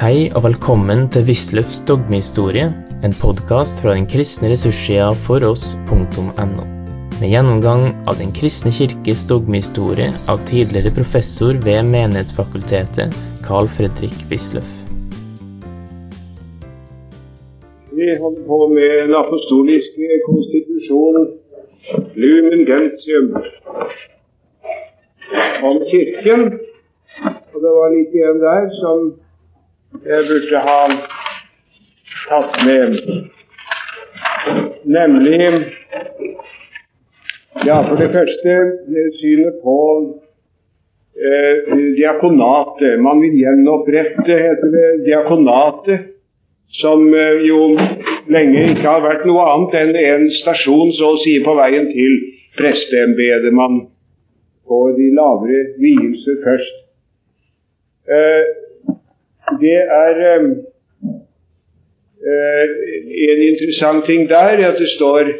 Hei og velkommen til Wisløffs dogmehistorie, en podkast fra den kristne ressurssida foross.no. Med gjennomgang av Den kristne kirkes dogmehistorie av tidligere professor ved Menighetsfakultetet, Carl Fredrik Wisløff. Vi holder på med den apostoliske konstitusjon, Lumen Gentium, om Kirken. Og det var litt igjen der som jeg burde ha tatt med. Nemlig ja, for det første synet på eh, diakonatet. Man vil gjenopprette, heter det, diakonatet, som eh, jo lenge ikke har vært noe annet enn en stasjon så å si på veien til presteembedet. Man får de lavere vielser først. Eh, det er um, uh, en interessant ting der at det står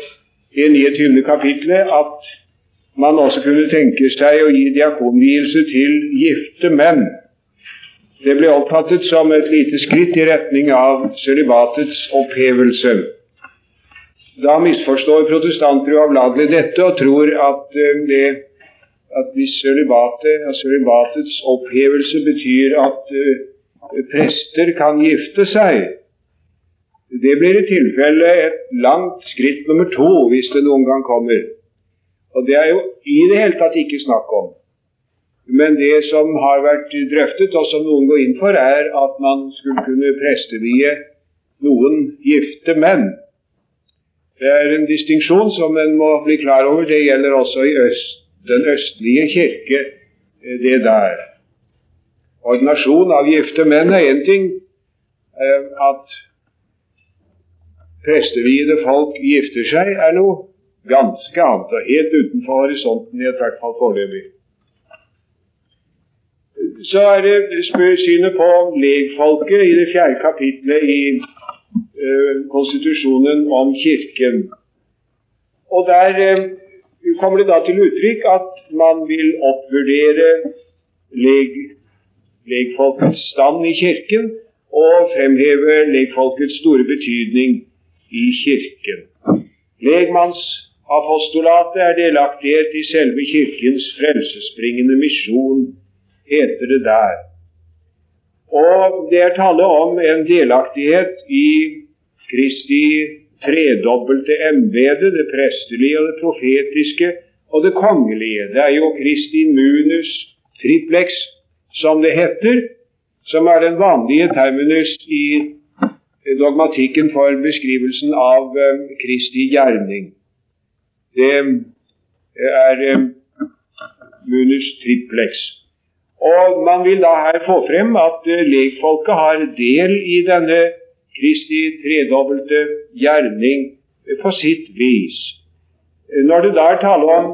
i 29. kapitlet at man også kunne tenke seg å gi diakonvielse til gifte menn. Det ble oppfattet som et lite skritt i retning av sølibatets opphevelse. Da misforstår protestanter uavlatelig dette og tror at, det, at hvis sølibatets opphevelse betyr at prester kan gifte seg. Det blir i tilfelle et langt skritt nummer to, hvis det noen gang kommer. Og det er jo i det hele tatt ikke snakk om. Men det som har vært drøftet, og som noen går inn for, er at man skulle kunne prestevie noen gifte menn. Det er en distinksjon som en må bli klar over. Det gjelder også i øst, den østlige kirke, det der. Ordinasjon av gifte menn er én ting. Eh, at presteviede folk gifter seg, er noe ganske annet. Og helt utenfor horisonten, i hvert fall foreløpig. Så er det synet på legfolket i det fjerde kapitlet i uh, konstitusjonen om Kirken. Og Der uh, kommer det da til uttrykk at man vil oppvurdere leg legfolkets stand i Kirken og fremheve legfolkets store betydning i Kirken. Legmannsapostolatet er delaktighet i selve Kirkens frelsesbringende misjon, heter det der. Og det er tale om en delaktighet i Kristi tredobbelte embete, det prestelige og det profetiske og det kongelige. Det er jo Kristi munus triplex som det heter, som er den vanlige terminus i dogmatikken for beskrivelsen av um, Kristi gjerning. Det er um, munus triplex. Og Man vil da her få frem at legfolket har del i denne Kristi tredobbelte gjerning på sitt vis. Når det da er tale om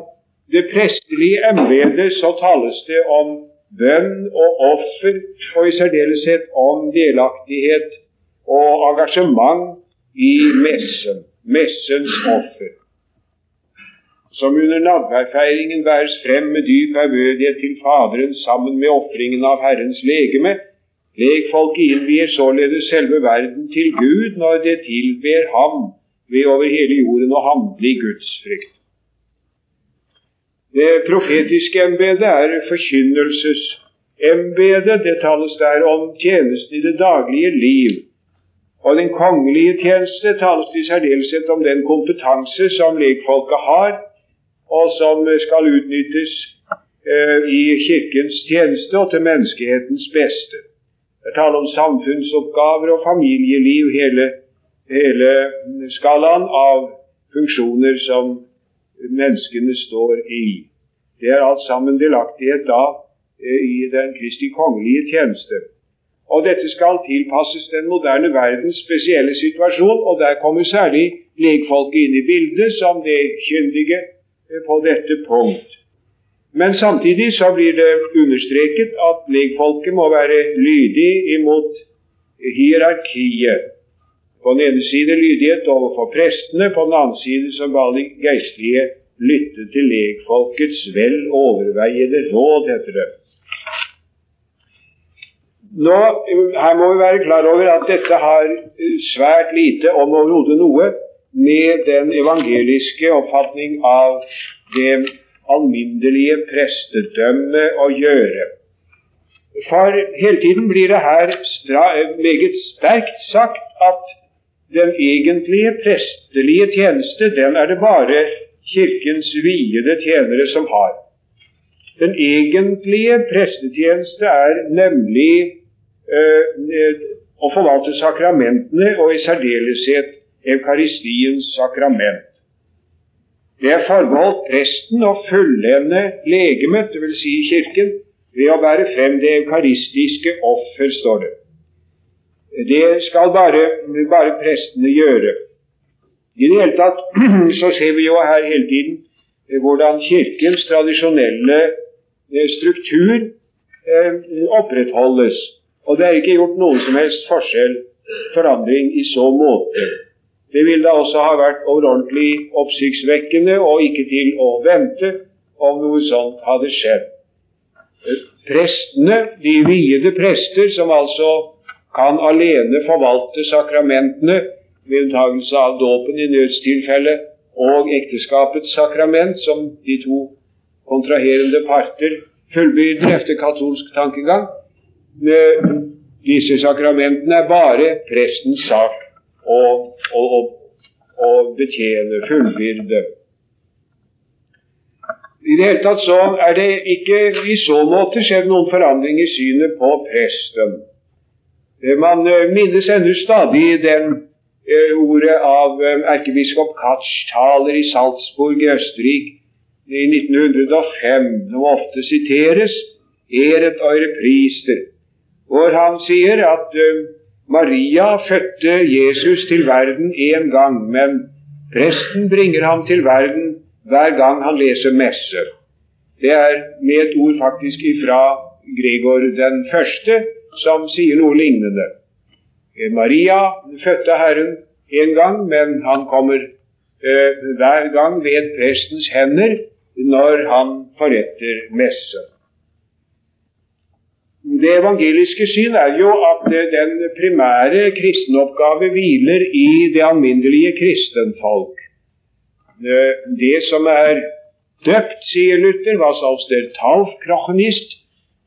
det prestelige embetet, så tales det om bønn og offer, og i særdeleshet om delaktighet og engasjement i messen, messens offer. Som under nadværfeiringen bæres frem med dyp ærbødighet til Faderen sammen med ofringen av Herrens legeme. Legfolket innvier således selve verden til Gud når det tilber Ham ved over hele jorden å handle i Guds frykt. Det profetiske embetet er forkynnelsesembetet. Det tales der om tjenesten i det daglige liv. Og den kongelige tjeneste tales i særdeleshet om den kompetanse som lekfolket har, og som skal utnyttes eh, i Kirkens tjeneste og til menneskehetens beste. Det er tale om samfunnsoppgaver og familieliv, hele, hele skalaen av funksjoner som menneskene står i. Det er alt sammen delaktighet da eh, i den Kristi kongelige tjeneste. Og dette skal tilpasses den moderne verdens spesielle situasjon, og der kommer særlig legfolket inn i bildet som det kyndige eh, på dette punkt. Men samtidig så blir det understreket at legfolket må være lydig imot hierarkiet. På den ene side lydighet overfor prestene, på den annen side som alle geistlige lytte til legfolkets vel overveiede råd, heter det. Nå, Her må vi være klar over at dette har svært lite, om overhodet noe, med den evangeliske oppfatning av det alminnelige prestedømme å gjøre. For hele tiden blir det her meget sterkt sagt at den egentlige prestelige tjeneste, den er det bare Kirkens viede tjenere som har. Den egentlige prestetjeneste er nemlig øh, å forvalte sakramentene, og i særdeleshet Eukaristiens sakrament. Det er forbeholdt presten å fullende legemet, dvs. Si Kirken, ved å bære frem det eukaristiske offer, står det. Det skal bare, bare prestene gjøre. I det hele tatt så ser vi jo her hele tiden hvordan Kirkens tradisjonelle eh, struktur eh, opprettholdes. Og det er ikke gjort noen som helst forskjell, forandring, i så måte. Det ville da også ha vært overordentlig oppsiktsvekkende og ikke til å vente om noe sånt hadde skjedd. Prestene, de viede prester, som altså kan alene forvalte sakramentene, ved unntakelse av dåpen i nødstilfelle og ekteskapets sakrament, som de to kontraherende parter fullbyrder etter katolsk tankegang. Disse sakramentene er bare prestens sak å, å, å, å betjene, fullbyrde. I det hele tatt så er det ikke i så måte skjedd noen forandring i synet på presten. Eh, man eh, minnes ennå stadig den eh, ordet av erkebiskop Katsch taler i Salzburg i Østerrike i 1905, som ofte siteres, Eret eure priester, hvor han sier at Maria fødte Jesus til verden én gang, men presten bringer ham til verden hver gang han leser messe. Det er med et ord faktisk ifra Gregor den første som sier noe lignende. Maria fødte Herren en gang, men han kommer eh, hver gang ved prestens hender når han forretter messe. Det evangeliske syn er jo at den primære kristenoppgave hviler i det alminnelige kristenfolk. Eh, det som er døpt, sier Luther, was aus der Taufkrochen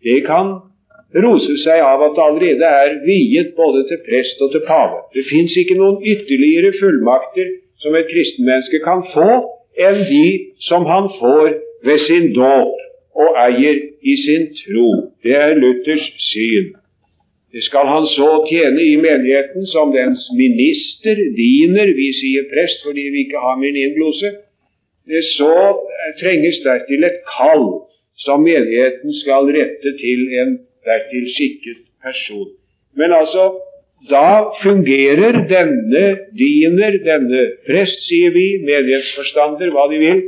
det kan rose seg av at det allerede er viet både til prest og til pave. Det fins ikke noen ytterligere fullmakter som et kristenmenneske kan få, enn de som han får ved sin dåp og eier i sin tro. Det er Luthers syn. Det skal han så tjene i menigheten som dens minister, diner, vi sier prest fordi vi ikke har min innblose, én. Så trenges dertil et kall som menigheten skal rette til en dertil skikket person. Men altså, da fungerer denne diner, denne prest, sier vi, menighetsforstander, hva de vil,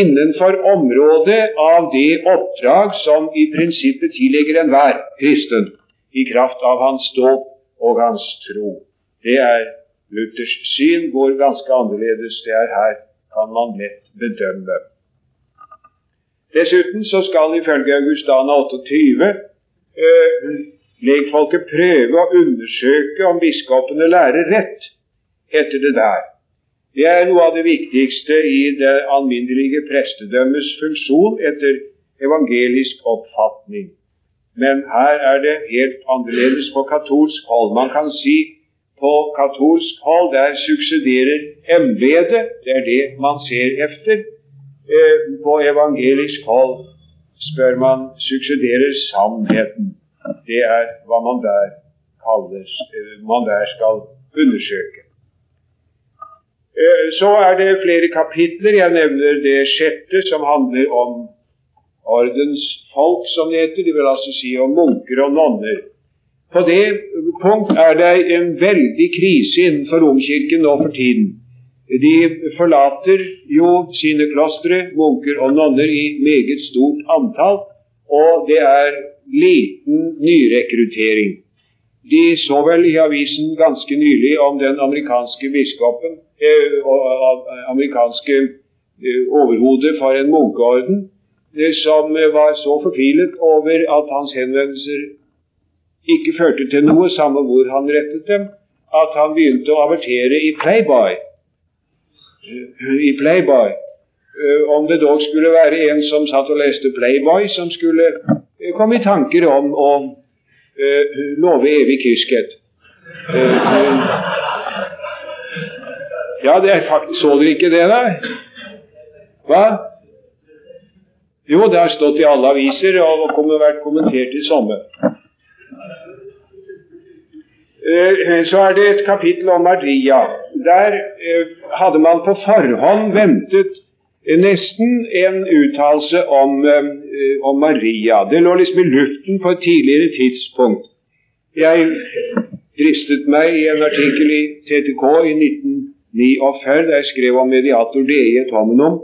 innenfor området av det oppdrag som i prinsippet tilligger enhver kristen i kraft av hans dåp og hans tro. Det er Luthers syn går ganske annerledes. Det er her kan man lett bedømme. Dessuten så skal ifølge Augustana 28 eh, legfolket prøve å undersøke om biskopene lærer rett, heter det der. Det er noe av det viktigste i det alminnelige prestedømmes funksjon etter evangelisk oppfatning. Men her er det helt annerledes på katolsk hold. Man kan si på katolsk hold der suksederer embetet. Det er det man ser efter. Eh, på evangelisk hold spør man suksederer sannheten. Det er hva man der, kalles, eh, man der skal undersøke. Eh, så er det flere kapitler. Jeg nevner det sjette, som handler om ordensfolk, som det heter. De vil altså si om munker og nonner. På det punkt er det en veldig krise innenfor Romkirken nå for tiden. De forlater jo sine klostre, munker og nonner, i meget stort antall, og det er liten nyrekruttering. De så vel i avisen ganske nylig om den amerikanske biskopen eh, amerikanske eh, overhodet for en munkeorden som var så fortvilet over at hans henvendelser ikke førte til noe, samme hvor han rettet dem, at han begynte å avertere i Playboy. I Playboy. Eh, om det dog skulle være en som satt og leste Playboy, som skulle eh, komme i tanker om å uh, love evig kyskhet. Ja, det er faktisk Så dere ikke det, der? Hva? Jo, det har stått i alle aviser og vært kommentert i sommer. Eh, så er det et kapittel om Maria. Der eh, hadde man på forhånd ventet nesten en uttalelse om, eh, om, Maria. Det lå liksom i luften på et tidligere tidspunkt. Jeg dristet meg i en artikkel i TTK i 1949 der jeg skrev om mediator DI et hominum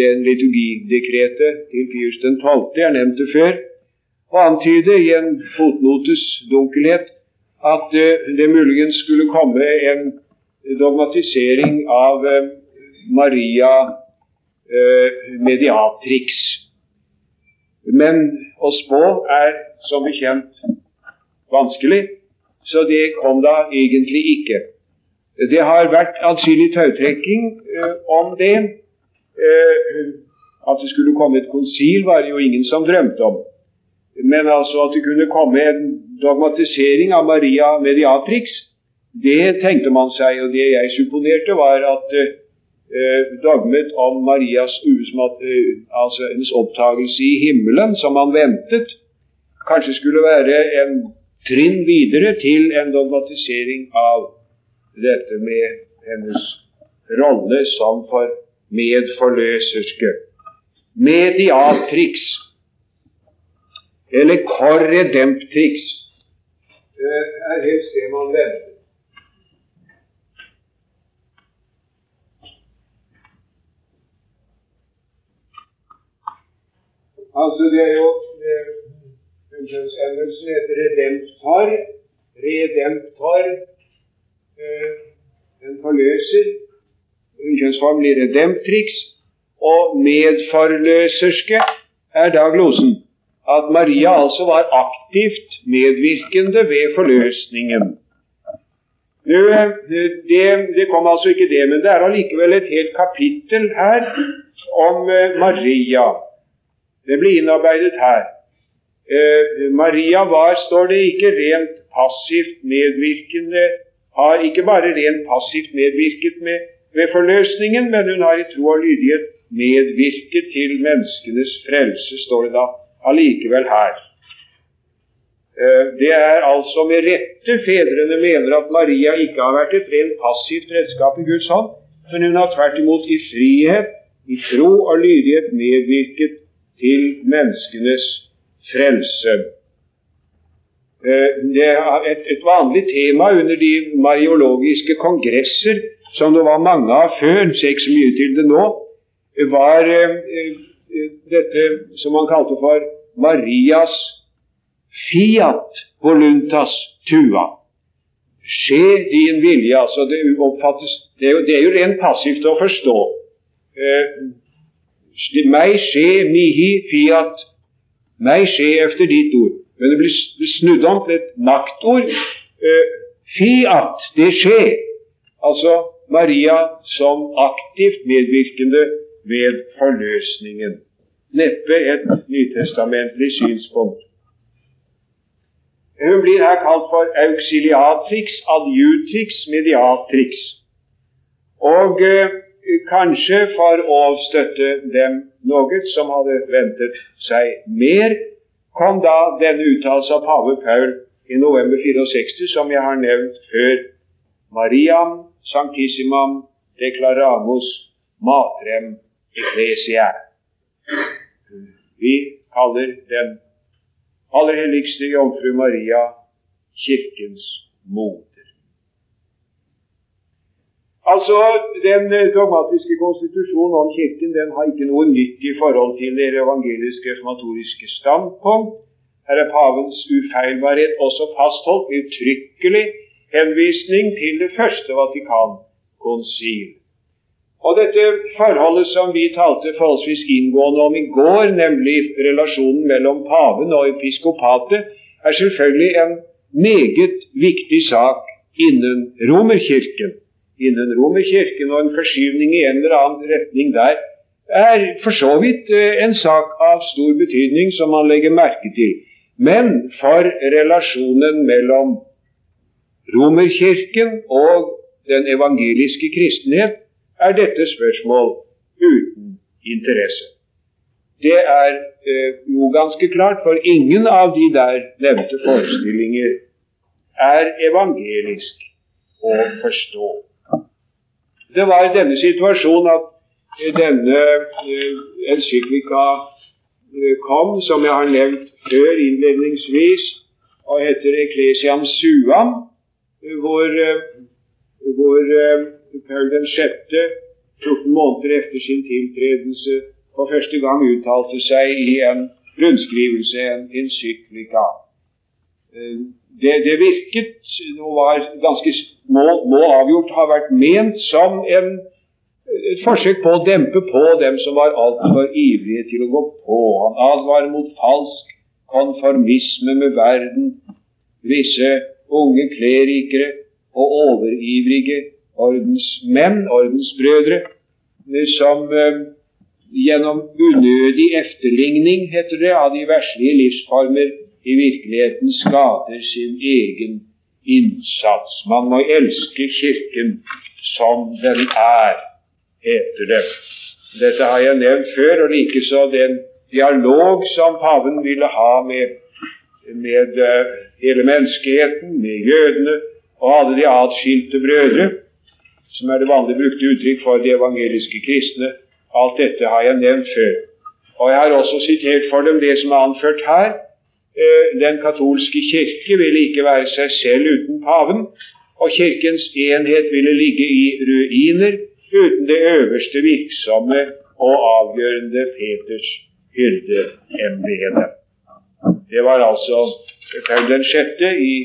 den liturgidekretet til Pius 12. Jeg nevnte før, og antyde i en fotnotes dunkelhet at det muligens skulle komme en dogmatisering av uh, Maria uh, mediatrix. Men å spå er som bekjent vanskelig, så det kom da egentlig ikke. Det har vært atskillig tautrekking om det. Eh, at det skulle komme et konsil, var det jo ingen som drømte om. Men altså at det kunne komme en dogmatisering av Maria Mediatrix, det tenkte man seg. Og det jeg supponerte, var at eh, dogmet om Marias uh, altså hennes opptagelse i himmelen, som man ventet, kanskje skulle være en trinn videre til en dogmatisering av dette med hennes rolle som for medforløserske. Mediatrix eller korredemptrix er helst det man venter. Altså, det er jo Unnskyldsendelsen heter redemptor. Redemptor, eh, den forløser kjønnsform blir redemptrix, og medforløserske er da glosen. At Maria altså var aktivt medvirkende ved forløsningen. Det, det, kom altså ikke det, men det er allikevel et helt kapittel her om eh, Maria. Det blir innarbeidet her. Eh, Maria var, står det, ikke rent passivt medvirkende, har ikke bare rent passivt medvirket med ved forløsningen, men hun har i tro og lydighet medvirket til menneskenes frelse, står det da allikevel her. Eh, det er altså med rette fedrene mener at Maria ikke har vært et rent passivt redskap i Guds hånd, men hun har tvert imot i frihet, i tro og lydighet medvirket til menneskenes frelse. Eh, det er et, vanlig tema under de mariologiske kongresser som det var mange av før, ser ikke så mye til det nå, var eh, dette som man kalte for Marias fiat voluntas tua. Skje din vilje. altså Det oppfattes, det er jo, det er jo rent passivt å forstå. Eh, meg skje mihi fiat. Meg skje efter ditt ord. Men det blir snudd om til et maktord. Eh, fiat, det skjer. Altså Maria som aktivt medvirkende ved forløsningen. Neppe et nytestamentlig synspunkt. Hun blir her kalt for auxiliatrix, adjutrix, mediatrix. Og eh, kanskje for å støtte dem noe som hadde ventet seg mer, kom da denne uttalelse av pave Paul i november 64, som jeg har nevnt før. Mariam sanctissimam declaramus matrem ecclesia. Vi kaller den aller helligste jomfru Maria Kirkens moder. Altså, Den dogmatiske konstitusjonen om Kirken den har ikke noe nytt i forhold til det evangeliske reformatoriske standpunkt. Her er pavens ufeilbarhet også fastholdt uttrykkelig henvisning til det første Vatikankonsil. Og dette forholdet som vi talte forholdsvis inngående om i går, nemlig relasjonen mellom paven og episkopatet, er selvfølgelig en meget viktig sak innen Romerkirken. Innen Romerkirken og en forskyvning i en eller annen retning der er for så vidt eh, en sak av stor betydning som man legger merke til. Men for relasjonen mellom Romerkirken og den evangeliske kristenhet er dette spørsmål uten interesse. Det er eh, jo ganske klart, for ingen av de der nevnte forestillinger er evangelisk å forstå. Det var i denne situasjonen at denne eh, encyklika eh, kom, som jeg har nevnt før innledningsvis, og heter Eklesiam Suam, hvor, eh, hvor Paul 6., 14 måneder etter sin tiltredelse, for første gang uttalte seg i en rundskrivelse, en encyklika. Det, det virket og var ganske må, må avgjort ha vært ment som en et forsøk på å dempe på dem som var altfor ivrige til å gå på. Han advarer mot falsk konformisme med verden, visse unge klerikere og overivrige ordensmenn, ordensbrødre, som eh, gjennom unødig efterligning, heter det, av de verslige livsformer i virkeligheten skader sin egen innsats. Man må elske Kirken som den er heter det. Dette har jeg nevnt før, og likeså den dialog som paven ville ha med, med uh, hele menneskeheten, med jødene og alle de atskilte brødre, som er det vanlig brukte uttrykk for de evangeliske kristne. Alt dette har jeg nevnt før. Og jeg har også sitert for dem det som er anført her. Uh, den katolske kirke ville ikke være seg selv uten paven, og kirkens enhet ville ligge i ruiner uten det øverste virksomme og avgjørende Peters hyrdeembete. Det var altså Paul den 6. i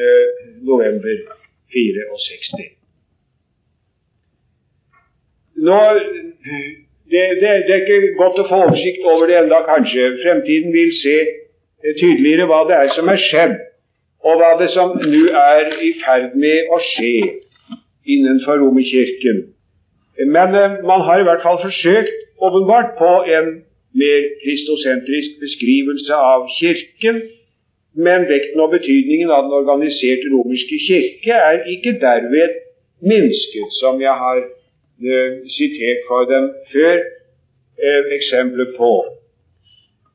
eh, november 64. Nå, det, det, det, er ikke godt å få oversikt over det enda, kanskje. Fremtiden vil se eh, tydeligere hva det er som er skjedd, og hva det som nå er i ferd med å skje innenfor Romerkirken. Men eh, man har i hvert fall forsøkt åpenbart på en mer kristosentrisk beskrivelse av Kirken. Men vekten og betydningen av den organiserte romerske kirke er ikke derved minsket, som jeg har uh, sitert for dem før eksempler på.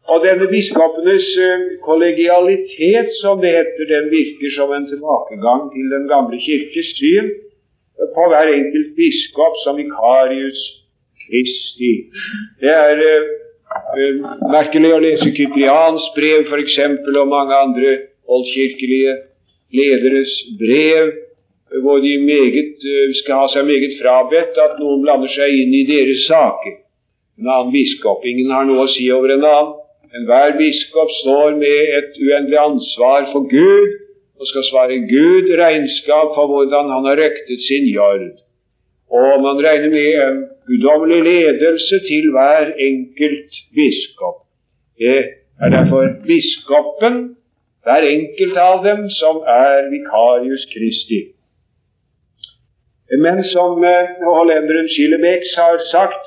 Og denne biskopenes uh, kollegialitet, som det heter, den virker som en tilbakegang til den gamle kirkes syn på hver enkelt biskop som vikarius Kristi. Det er uh, merkelig å lese Kyprians brev f.eks. og mange andre oldkirkelige lederes brev, hvor de meget, uh, skal ha seg meget frabedt at noen blander seg inn i deres saker. En annen biskop. Ingen har noe å si over en annen. Enhver biskop står med et uendelig ansvar for Gud og skal svare Gud regnskap for hvordan han har røktet sin jord. Og man regner med en guddommelig ledelse til hver enkelt biskop. Det er derfor biskopen, hver enkelt av dem, som er vikarius Kristi. Men som eh, hollenderen Schillebeck har sagt,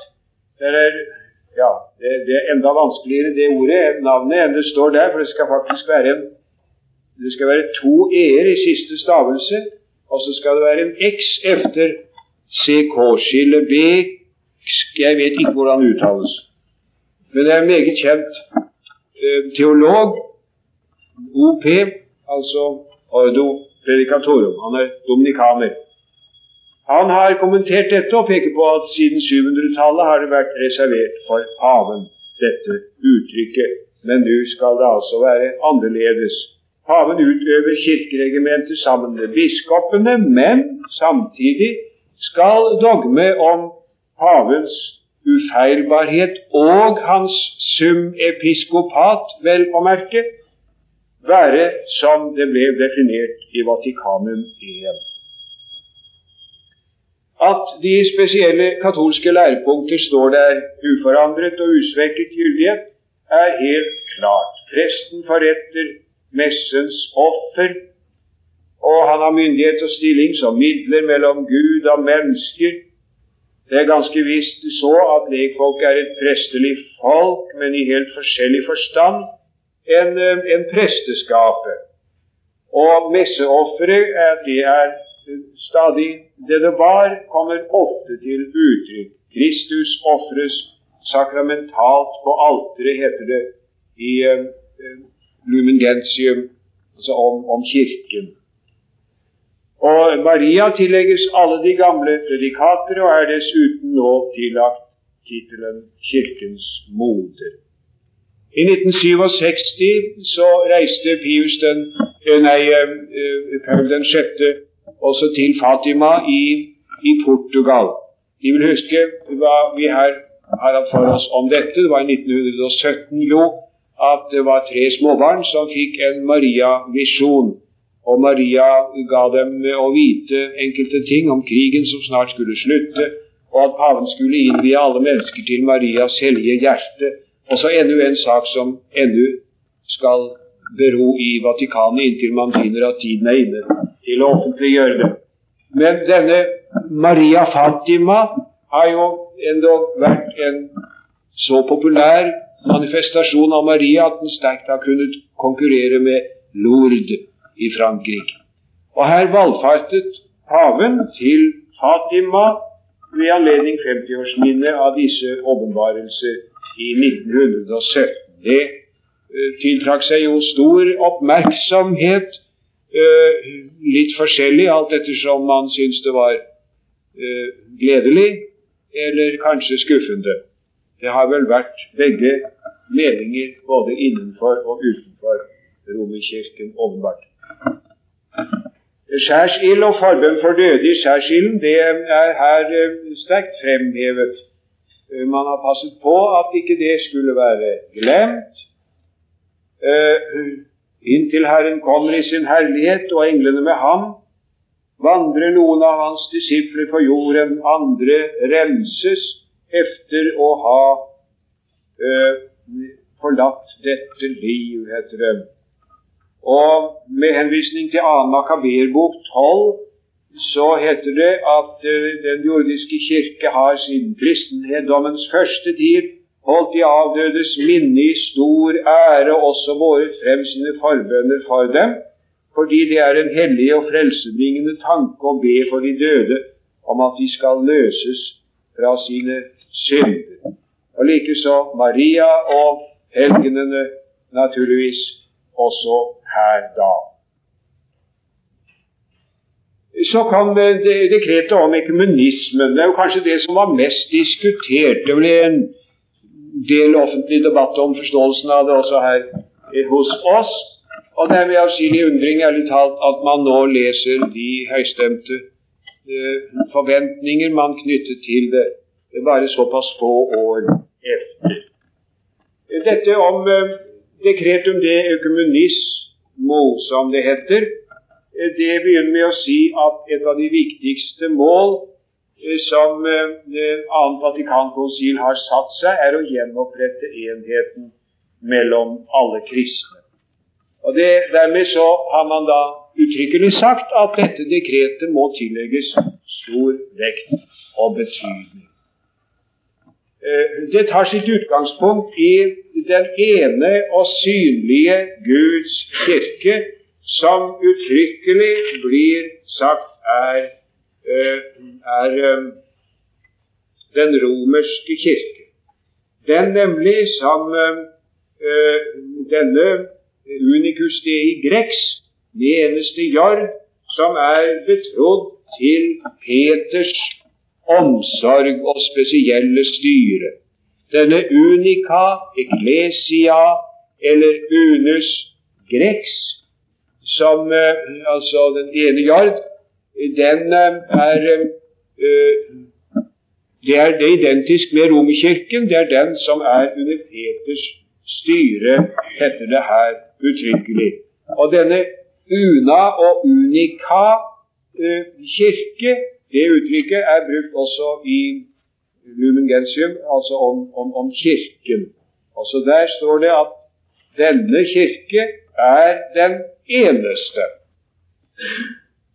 det er, ja, det, det er enda vanskeligere det ordet, navnet, enn det står der, for det skal faktisk være en det skal være to e-er i siste stavelse, og så skal det være en x efter ck-skille. Jeg vet ikke hvordan det uttales. Men det er en meget kjent eh, teolog, OP, altså Ordo Predicatorum. Han er dominikaner. Han har kommentert dette og peker på at siden 700-tallet har det vært reservert for paven, dette uttrykket. Men nå skal det altså være annerledes. Paven utøver kirkeregimentet sammen med biskopene, men samtidig skal dogme om pavens ufeilbarhet og hans sum episkopat, vel å merke, være som det ble definert i Vatikanum I. At de spesielle katolske lærepunkter står der uforandret og usvekket gyldighet, er helt klart. Presten forretter messens offer, og han har myndighet og stilling som midler mellom Gud og mennesker. Det er ganske visst så at lekfolk er et prestelig folk, men i helt forskjellig forstand enn en presteskapet. Og messeofferet, det er stadig det det var, kommer ofte til uttrykk. Kristus ofres sakramentalt på alteret, heter det i eh, Lumen Gentium, altså om, om Kirken. Og Maria tillegges alle de gamle predikater og er dessuten nå tillagt tittelen Kirkens moder. I 1967 så reiste Pius den, eh, nei, uh, Paul den 6. også til Fatima i, i Portugal. De vil huske hva vi her har hatt for oss om dette. Det var i 1917 jo at det var tre småbarn som fikk en Maria-visjon. Og Maria ga dem å vite enkelte ting om krigen som snart skulle slutte, og at paven skulle innvie alle mennesker til Marias hellige hjerte. Og så enda en sak som ennå skal bero i Vatikanet inntil man finner at tiden er inne til å offentliggjøre det. Men denne Maria Fatima har jo endog vært en så populær manifestasjon av Maria at den sterkt har kunnet konkurrere med Lourdes i Frankrike. Og her valfartet paven til Fatima ved anledning 50-årsminnet av disse åpenbarelser i 1917. Det tiltrakk seg jo stor oppmerksomhet, uh, litt forskjellig alt ettersom man syntes det var uh, gledelig eller kanskje skuffende. Det har vel vært begge meninger både innenfor og utenfor Romerkirken, åpenbart. Skjærsild og forbønn for døde i skjærsilden det er her eh, sterkt fremhevet. Eh, man har passet på at ikke det skulle være glemt. Eh, inntil Herren kommer i sin herlighet og englene med ham, vandrer noen av hans disipler på jorden, andre renses efter å ha eh, forlatt dette liv, heter det. Og med henvisning til 2. Makaberbok 12 så heter det at eh, den jordiske kirke har siden kristendomens første tid holdt de avdødes minne i stor ære, også båret frem sine forbønner for dem, fordi det er en hellig og frelsebringende tanke å be for de døde om at de skal løses fra sine synder. Og likeså Maria og helgenene, naturligvis også her da. Så kom dekretet om ekumenismen. Det er jo kanskje det som var mest diskutert. Det ble en del offentlig debatt om forståelsen av det også her hos oss. Og det er med avskillig undring ærlig talt at man nå leser de høystemte eh, forventninger man knyttet til det bare såpass få år etter. Dette om eh, dekretum de økumenismo, som det heter, eh, det begynner med å si at et av de viktigste mål eh, som annet Vatikankonsil har satt seg, er å gjenopprette enheten mellom alle kristne. Og det, Dermed så har man da uttrykkelig sagt at dette dekretet må tillegges stor vekt og betydning. Eh, det tar sitt utgangspunkt i den ene og synlige Guds kirke, som uttrykkelig blir sagt er, eh, er eh, den romerske kirke. Den nemlig som denne unicus dei grex, det eneste jord, som er betrodd til Peters omsorg og spesielle styre. Denne unica ecclesia, eller unus grex, som eh, altså den ene jord, den eh, er eh, det er det identisk med Romerkirken. Det er den som er under Peters styre, heter det her uttrykkelig. Og denne una og unica kirke det uttrykket er brukt også i Lumen Gentium, altså om, om, om, Kirken. Altså Der står det at denne kirke er den eneste.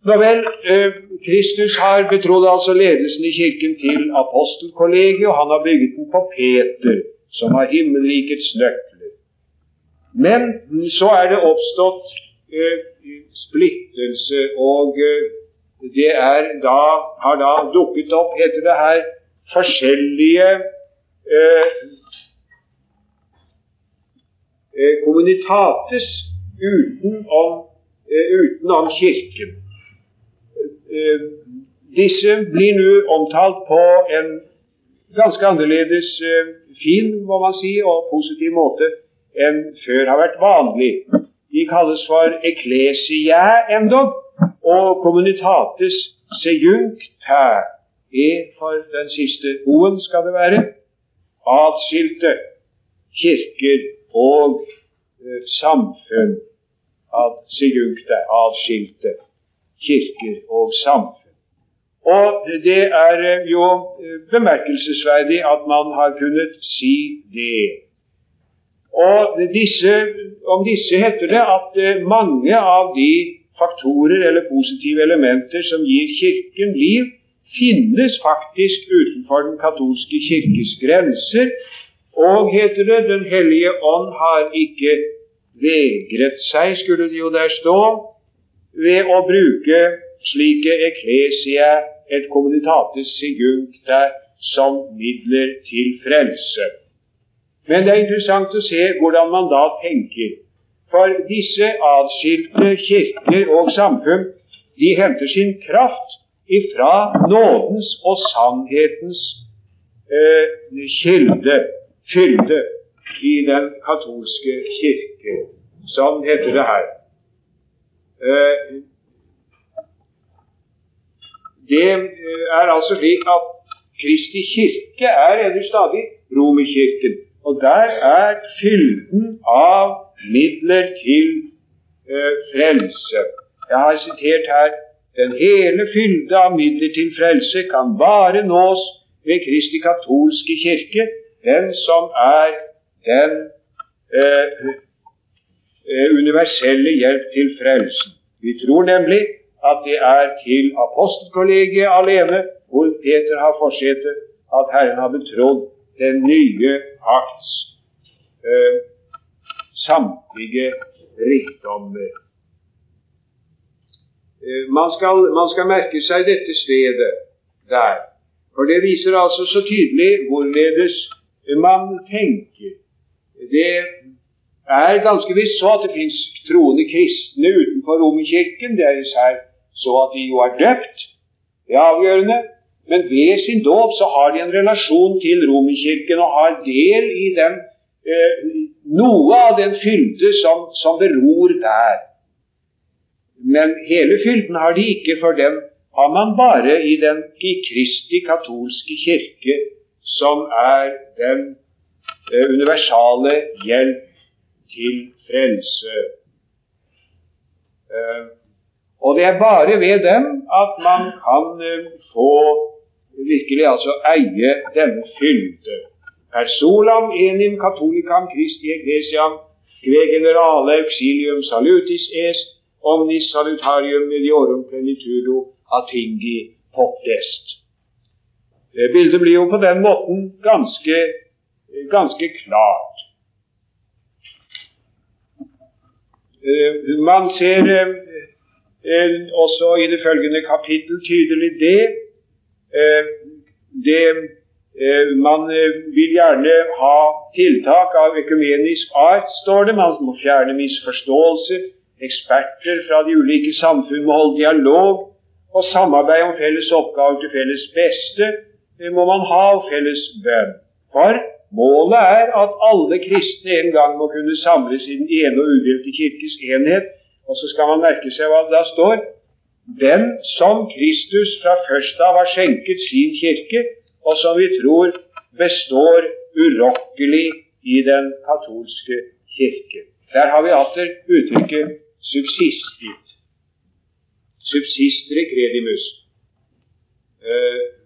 Nå vel, eh, Kristus har betrodd altså ledelsen i kirken til apostelkollegiet, og han har bygget den på Peter, som har himmelrikets nøkler. Men så er det oppstått eh, splittelse, og eh, det er da, har da dukket opp, heter det her, forskjellige eh, kommunitates utenom, utenom Kirken. Eh, disse blir nå omtalt på en ganske annerledes eh, fin må man si, og positiv måte enn før har vært vanlig. De kalles for eklesia endog, og communitates sejuncta er for den siste o-en, skal det være, atskilte kirker og eh, samfunn. Ad sejuncta, atskilte kirker og samfunn. Og det er eh, jo eh, bemerkelsesverdig at man har kunnet si det. Og disse, om disse heter det at eh, mange av de faktorer eller positive elementer som gir Kirken liv, finnes faktisk utenfor den katolske kirkes grenser. Og, heter det, Den hellige ånd har ikke vegret seg, skulle det jo der stå, ved å bruke slike eklesia et communitatis sijuncta som midler til frelse. Men det er interessant å se hvordan man da tenker. For disse atskilte kirker og samfunn de henter sin kraft ifra nådens og sannhetens eh, kilde, fylde, i den katolske kirke. Sånn heter det her. Eh, det eh, er altså slik at Kristi kirke er ennå stadig Romerkirken. Og der er fylden av midler til uh, frelse. Jeg har sitert her den hele fylde av midler til frelse kan bare nås ved Kristi katolske kirke, den som er den Eh, universelle hjelp til frelsen. Vi tror nemlig at det er til apostelkollegiet alene, hvor Peter har forsetet, at Herren har betrodd den nye pakts eh, samtlige rikdommer. Eh, man, skal, man skal merke seg dette stedet der, for det viser altså så tydelig hvorledes man tenker. Det er ganske visst så at det fins troende kristne utenfor Romerkirken. Det er især så at de jo er døpt. Det er avgjørende. Men ved sin dåp så har de en relasjon til Romerkirken og har del i den, eh, noe av den fylde som, som beror der. Men hele fylden har de ikke, for den har man bare i den i Kristi katolske kirke, som er den eh, universale hjelp til frelse. Uh, og det er bare ved dem at man kan uh, få virkelig altså eie denne fylde. Personam enim katolikam Christi ecclesiam que generale auxilium salutis est omnis salutarium mediorum plenitudo atingi potest. Bildet blir jo på den måten ganske, ganske klart. Eh, man ser eh, eh, også i det følgende kapittel tydelig det. det man vil gjerne ha tiltak av økumenisk art, står det. Man må fjerne misforståelser. Eksperter fra de ulike samfunn må holde dialog og samarbeid om felles oppgaver til felles beste. Det må man ha, og felles bønn. For Målet er at alle kristne en gang må kunne samles i den ene og udelte kirkes enhet. Og så skal man merke seg hva det da står. Den som Kristus fra først av har skjenket sin kirke, og som vi tror består urokkelig i den katolske kirke. Der har vi atter uttrykket subsistit. Subsistere credimus. Uh,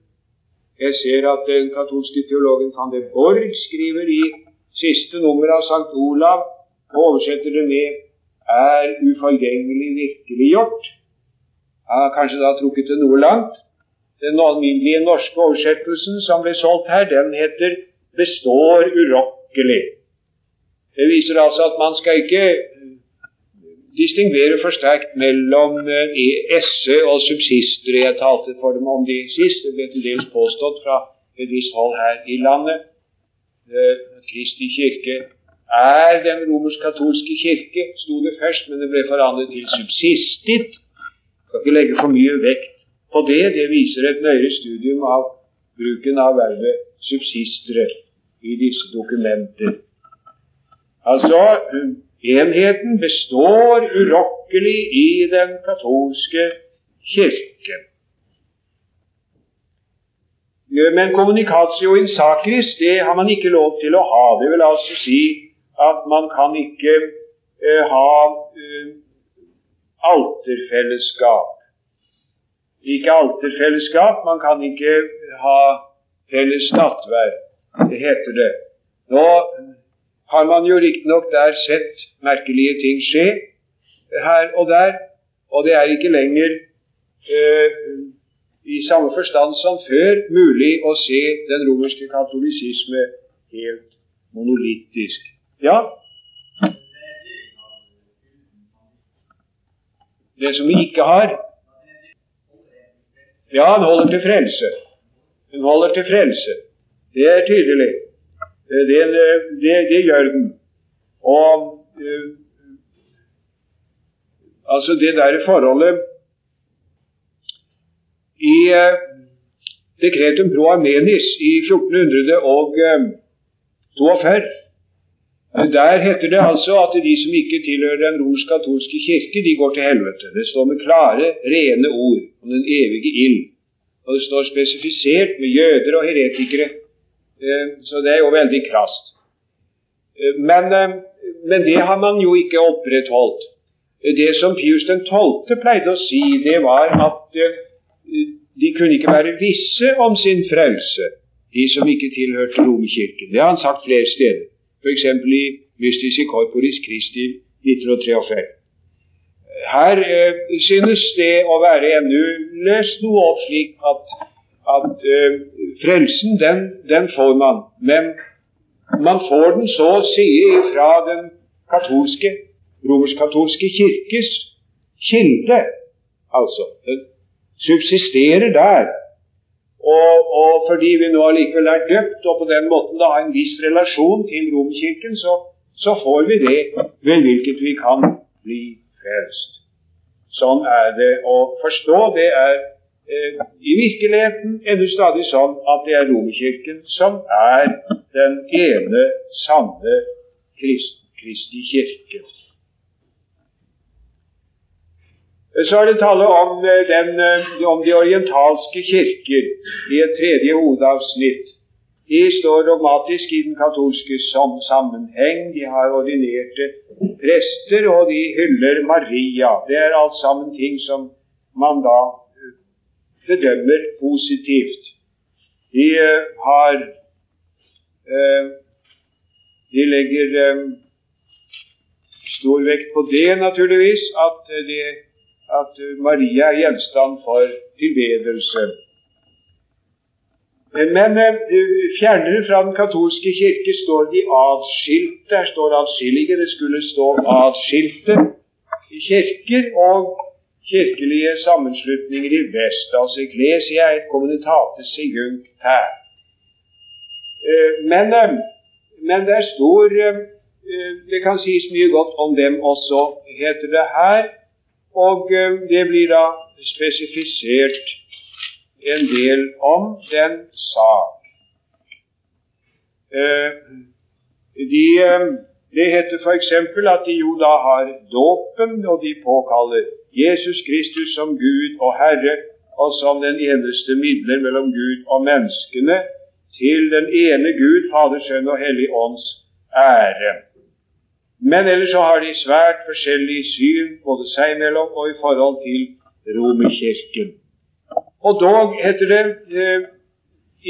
jeg ser at den katolske teologen van de Borg skriver i siste nummer av Sankt Olav, og oversetter det med er uforgjengelig virkeliggjort. Jeg har kanskje da trukket det noe langt. Den alminnelige norske oversettelsen som ble solgt her, den heter 'består urokkelig'. Det viser altså at man skal ikke distingvere for sterkt mellom eh, esse og subsister. Jeg talte for dem om de sist. Det ble til dels påstått fra et visst hold her i landet. Eh, Kristi kirke er den romersk-katolske kirke, sto det først, men det ble forandret til subsistit. Skal ikke legge for mye vekt på det. Det viser et nøyere studium av bruken av verbet subsistere i disse dokumenter. Altså, enheten består urokkelig i den katolske kirke. Men kommunikatio in sacris det har man ikke lov til å ha. Det vil altså si at man kan ikke eh, ha eh, alterfellesskap. Ikke alterfellesskap, man kan ikke ha felles nattverd, Det heter det. Nå har man jo riktignok der sett merkelige ting skje her og der, og det er ikke lenger eh, i samme forstand som før mulig å se den romerske katolisisme helt monolittisk. Ja? Det som vi ikke har Ja, han holder til frelse. Hun holder til frelse. Det er tydelig. Eh, det, det, det gjør den. Og uh, altså det der forholdet I uh, dekretum pro armenis i 1442 der heter det altså at de som ikke tilhører den romersk-katolske kirke, de går til helvete. Det står med klare, rene ord om den evige ild. Og det står spesifisert med jøder og heretikere Eh, så det er jo veldig krast. Eh, men, eh, men, det har man jo ikke opprettholdt. Det som Pius 12. pleide å si, det var at de kunne ikke være visse om sin frelse, de som ikke tilhørte romkirken. Det har han sagt flere steder, f.eks. i Mystis i Corporis Christi 1943. Her eh, synes det å være ennå løst noe opp slik at at uh, frelsen, den, den, får man. Men man får den så å si fra den katolske, romersk-katolske kirkes kilde. Altså, den subsisterer der. Og, og, fordi vi nå allikevel er døpt og på den måten da har en viss relasjon til Romkirken, så, så får vi det ved hvilket vi kan bli frelst. Sånn er det å forstå. Det er i virkeligheten er det stadig sånn at det er Romerkirken som er den ene sanne Krist, Kristi kirke. Eh, så er det tale om, eh, den, om de orientalske kirker i et tredje hovedavsnitt. De står dogmatisk i den katolske sammenheng. De har ordinerte prester, og de hyller Maria. Det er alt sammen ting som man da bedømmer positivt. De uh, har uh, De legger um, stor vekt på det, naturligvis, at, de, at Maria er gjenstand for tilbedelse. Men fjernere fra den katolske kirke står de adskilte. Der står adskillige. Det skulle stå adskilte kirker. og kirkelige sammenslutninger i vest, altså Iglesia et communitate sigunct her. Eh, men, eh, men det er stor eh, Det kan sies mye godt om dem også, heter det her. Og det blir da spesifisert en del om den sak. De, det heter f.eks. at de jo da har dåpen, og de påkaller Jesus Kristus som Gud og Herre og som den eneste midler mellom Gud og menneskene til den ene Gud, Fader, Sønn og Hellig Ånds ære. Men ellers så har de svært forskjellig syn, både seg imellom og i forhold til Romerkirken. Og dog, heter det, eh,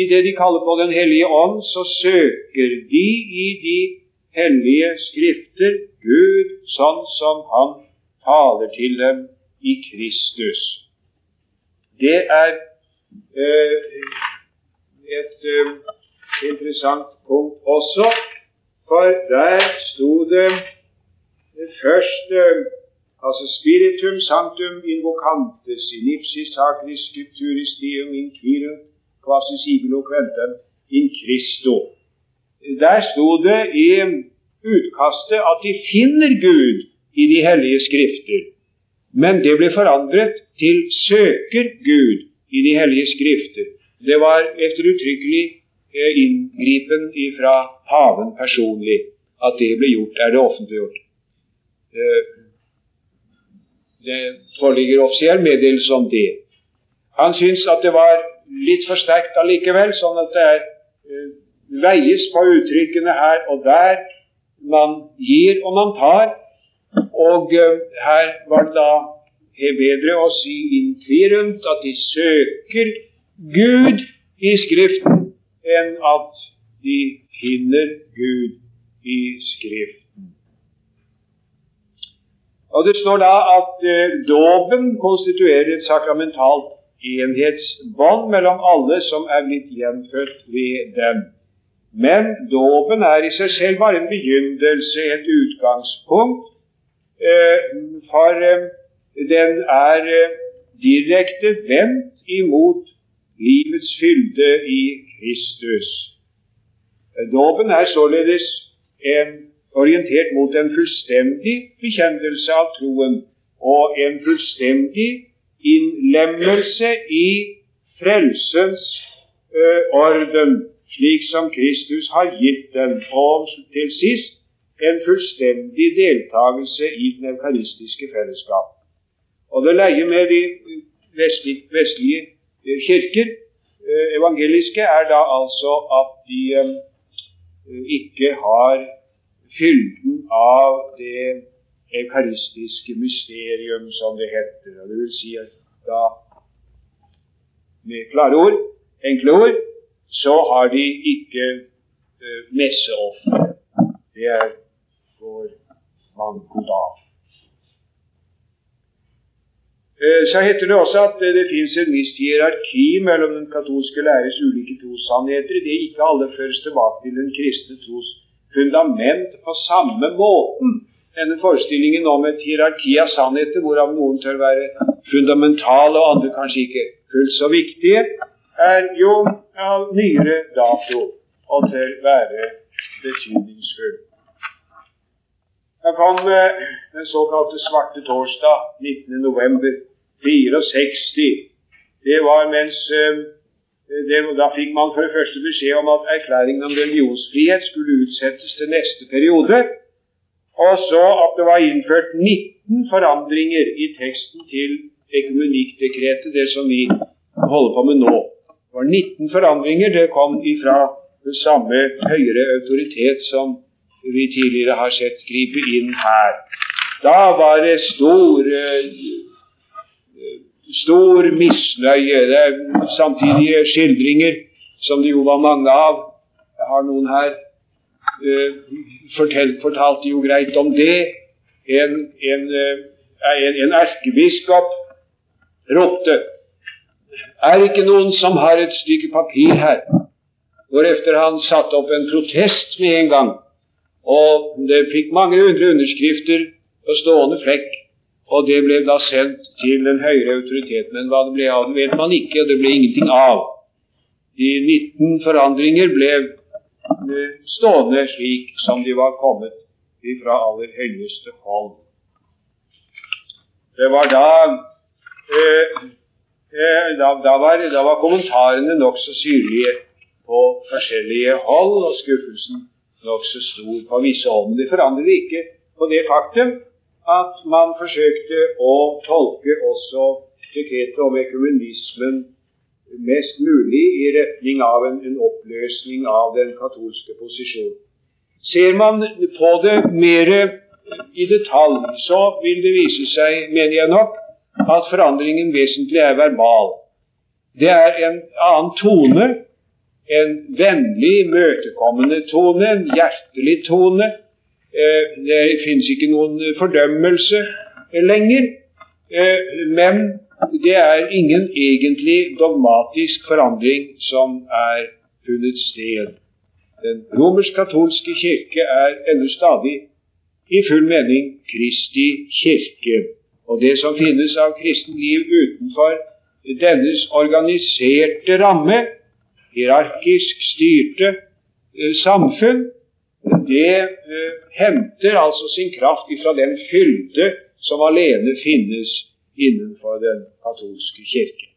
i det de kaller på Den hellige ånd, så søker de i de hellige skrifter Gud sånn som Han taler til dem i Kristus. Det er eh, et eh, interessant punkt også, for der sto det først eh, altså spiritum sanctum invocantes in ipsis sacris scripturis deum quirum quasi sigilo quentem in Christo. Der sto det i utkastet at de finner Gud i de hellige skrifter. Men det ble forandret til 'søker Gud' i de hellige skrifter. Det var etter uttrykkelig eh, inngripen fra paven personlig at det ble gjort. Er det offentliggjort? Eh, det foreligger offisiell meddelelse om det. Han syns at det var litt for sterkt allikevel, sånn at det er, eh, veies på uttrykkene her og der. Man gir og man tar. Og her var det da bedre å si innfirent at de søker Gud i Skriften, enn at de finner Gud i Skriften. Og Det står da at eh, dåpen konstituerer et sakramentalt enhetsbånd mellom alle som er blitt gjenfødt ved dem. Men dåpen er i seg selv bare en begynnelse, et utgangspunkt. Eh, for eh, den er eh, direkte vendt imot livets fylde i Kristus. Dåpen er således en, orientert mot en fullstendig bekjennelse av troen og en fullstendig innlemmelse i frelsens orden, slik som Kristus har gitt den, og til sist en fullstendig deltakelse i den eukaristiske fellesskap. Og det leier med de vestlige, vestlige kirker, evangeliske, er da altså at de ikke har fylden av det eukaristiske mysterium, som det heter. Og det vil si at da, med klare ord, enkle ord, så har de ikke messeoffer. Det er vår manko da. Uh, så heter det også at uh, det fins en visst hierarki mellom den katolske læres ulike trossannheter. Er ikke alle føres tilbake til den kristne tros fundament på samme måten. Denne forestillingen om et hierarki av sannheter, hvorav noen tør være fundamentale og andre kanskje ikke fullt så viktige, er jo av nyere dato og tør være betydningsfull. Da kom den såkalte svarte torsdag 19.11.64. Det var mens det, da fikk man for det første beskjed om at erklæringen om religionsfrihet skulle utsettes til neste periode, og så at det var innført 19 forandringer i teksten til ekumenikkdekretet, det som vi holder på med nå. Det var 19 forandringer. Det kom ifra den samme høyere autoritet som vi tidligere har sett gripe inn her. Da var det stor stor misnøye. Det er samtidige skildringer, som det jo var mange av. Jeg har noen her. Uh, fortalt, fortalte jo greit om det. En, en, en, en erkebiskop ropte Er det ikke noen som har et stykke papir her? Hvorefter han satte opp en protest med en gang. Og det fikk mange hundre underskrifter på stående flekk. Og det ble da sendt til den høyere autoriteten. Men hva det ble av det, vet man ikke, og det ble ingenting av. De 19 forandringer ble stående slik som de var kommet fra aller høyeste hold. Det var da eh, eh, da, da, var, da var kommentarene nokså syrlige på forskjellige hold, og skuffelsen nokså stor på visse hold. Men det forandret ikke på det faktum at man forsøkte å tolke også dekretet om ekumenismen mest mulig i retning av en, en oppløsning av den katolske posisjonen. Ser man på det mer i detalj, så vil det vise seg, mener jeg nok, at forandringen vesentlig er verbal. Det er en annen tone, en vennlig, møtekommende tone, en hjertelig tone, Eh, det finnes ikke noen fordømmelse lenger. Eh, men det er ingen egentlig dogmatisk forandring som er funnet sted. Den romersk-katolske kirke er ennå stadig i full mening Kristi kirke. Og det som finnes av kristen liv utenfor dennes organiserte ramme, hierarkisk styrte eh, samfunn, det eh, henter altså sin kraft ifra den fylde som alene finnes innenfor den katolske kirke.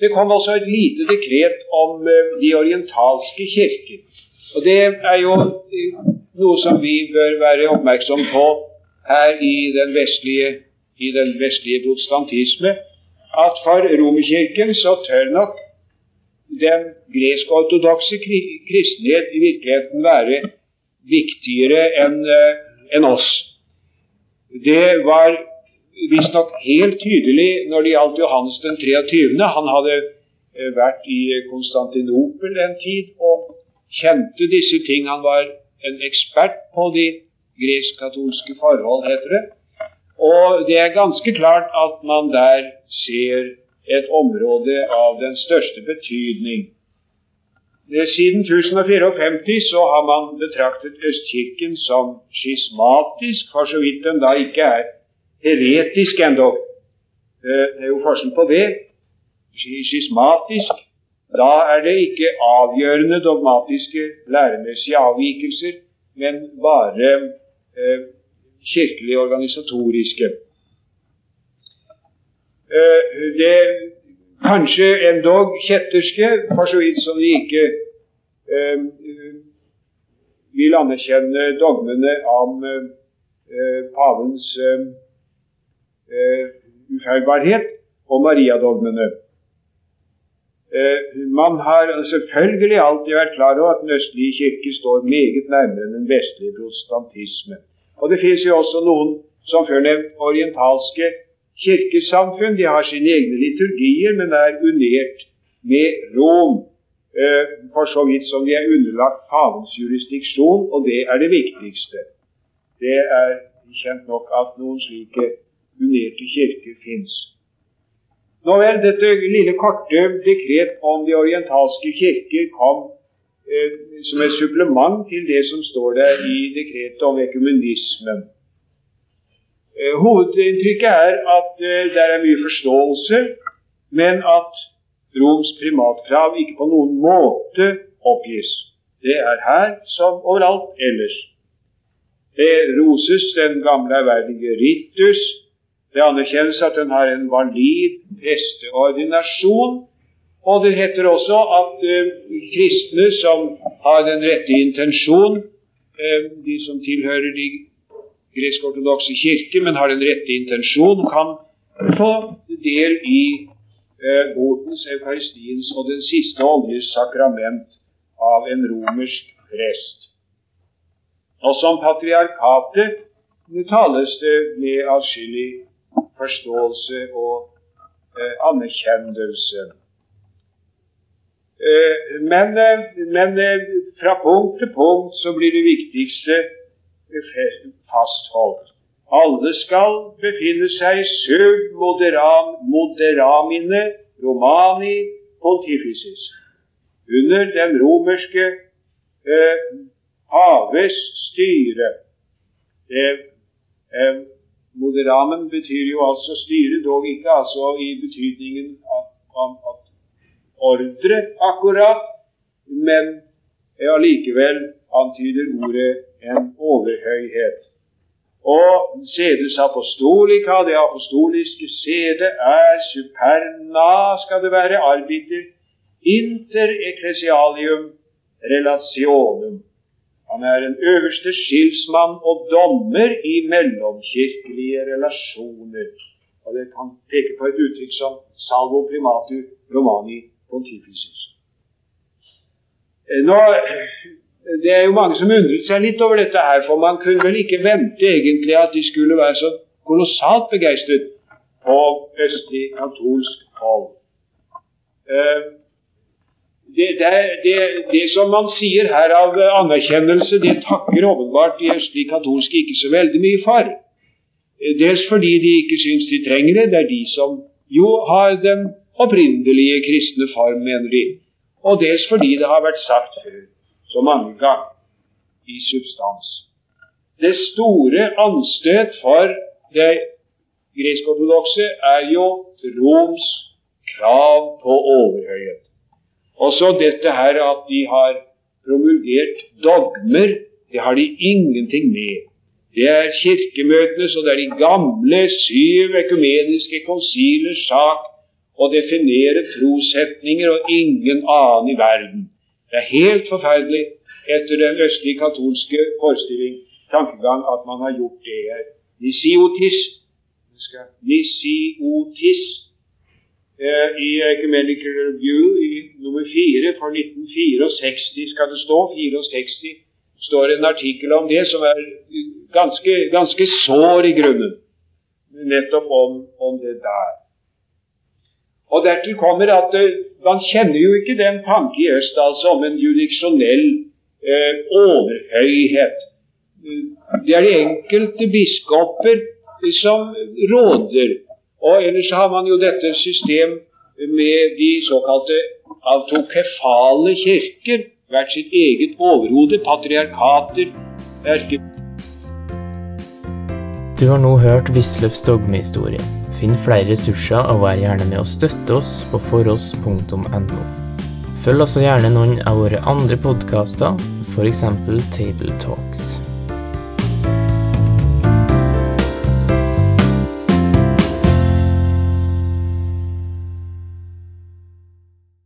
Det kom også et lite dekret om eh, de orientalske kirker. Og Det er jo noe som vi bør være oppmerksom på her i den vestlige, i den vestlige protestantisme, at for Romerkirken så tør nok den gresk-ortodokse kristenhet i virkeligheten være viktigere enn eh, en oss. Det var visstnok helt tydelig når det gjaldt Johannes den 23. Han hadde eh, vært i Konstantinopel en tid og kjente disse ting. Han var en ekspert på de gresk-katolske forhold, heter det. Og det er ganske klart at man der ser et område av den største betydning. Siden 1054 så har man betraktet Østkirken som skismatisk, for så vidt den da ikke er heretisk endog. Eh, det er jo forskjell på det. Skismatisk, da er det ikke avgjørende dogmatiske læremessige avvikelser, men bare eh, kirkelig organisatoriske. Eh, det kanskje endog kjetterske, for så vidt som de ikke eh, vil anerkjenne dogmene om eh, pavens ufeilbarhet og mariadogmene. Man har selvfølgelig alltid vært klar over at den østlige kirke står meget nærmere den vestlige protestantisme. Og Det finnes jo også noen, som før nevnt, orientalske kirkesamfunn. De har sine egne liturgier, men er unert med Rom, eh, for så vidt som de er underlagt pavens jurisdiksjon, og det er det viktigste. Det er kjent nok at noen slike unerte kirker fins. Nå vel, dette lille korte dekret om de orientalske kirker kom eh, som et supplement til det som står der i dekretet om ekumenismen. Eh, hovedinntrykket er at eh, det er mye forståelse, men at Roms primatkrav ikke på noen måte oppgis. Det er her som overalt ellers. Det roses den gamle ærverdige Ritus. Det anerkjennes at den har en valid presteordinasjon. Og det heter også at uh, kristne som har den rette intensjon, uh, de som tilhører de gresk-ortodokse kirke, men har den rette intensjon, kan få del i eh, botens, eukaristiens og den siste oljes sakrament av en romersk prest. Og som patriarkatet tales det med atskillig forståelse og eh, anerkjennelse. Eh, men, eh, men eh, fra punkt til punkt så blir det viktigste fastholdt. Alle skal befinne seg sub moderam, moderamine romani pontificis, under den romerske eh, paves styre. Eh, eh, moderamen betyr jo altså styre, dog ikke altså i betydningen av, av, av ordre akkurat, men allikevel antyder ordet en overhøyhet. Og sedes apostolica, det apostoliske sede, er superna, skal det være, arbiter inter ecclesialium relationum. Han er en øverste skilsmann og dommer i mellomkirkelige relasjoner. Og Det kan peke på et uttrykk som salvo primatu romani pontificis. Nå det er jo mange som undret seg litt over dette her, for man kunne vel ikke vente egentlig at de skulle være så kolossalt begeistret på østlig katolsk hold. Eh, det, det, det, det, som man sier her av anerkjennelse, det takker åpenbart de østlige katolske ikke så veldig mye for. Dels fordi de ikke syns de trenger det. Det er de som jo har den opprinnelige kristne form, mener de. Og dels fordi det har vært sagt før så ganger i substans. Det store anstøt for det gresk-ortodokse er jo Roms krav på overhøyhet. Også dette her at de har promulgert dogmer, det har de ingenting med. Det er kirkemøtenes og det er de gamle syv økumeniske konsilers sak å definere trossetninger og ingen annen i verden. Det er helt forferdelig etter den østlige katolske forestilling, tankegang, at man har gjort det. Nisiotis, nisiotis Eh, i Ecumenical Review i nummer fire for 1964 skal det stå. 64 står en artikkel om det som er ganske, ganske sår i grunnen. Nettopp om, om det der. Og Dertil kommer at uh, man kjenner jo ikke den tanke i øst altså om en judiksjonell eh, overhøyhet. Uh, det er de enkelte biskoper som råder og ellers har man jo dette system med de såkalte autokefale kirker. Hvert sitt eget overhode. Patriarkater. Erke... Du har nå hørt Wisløffs dogmehistorie. Finn flere ressurser og vær gjerne med å støtte oss på foross.no. Følg også gjerne noen av våre andre podkaster, f.eks. Table Talks.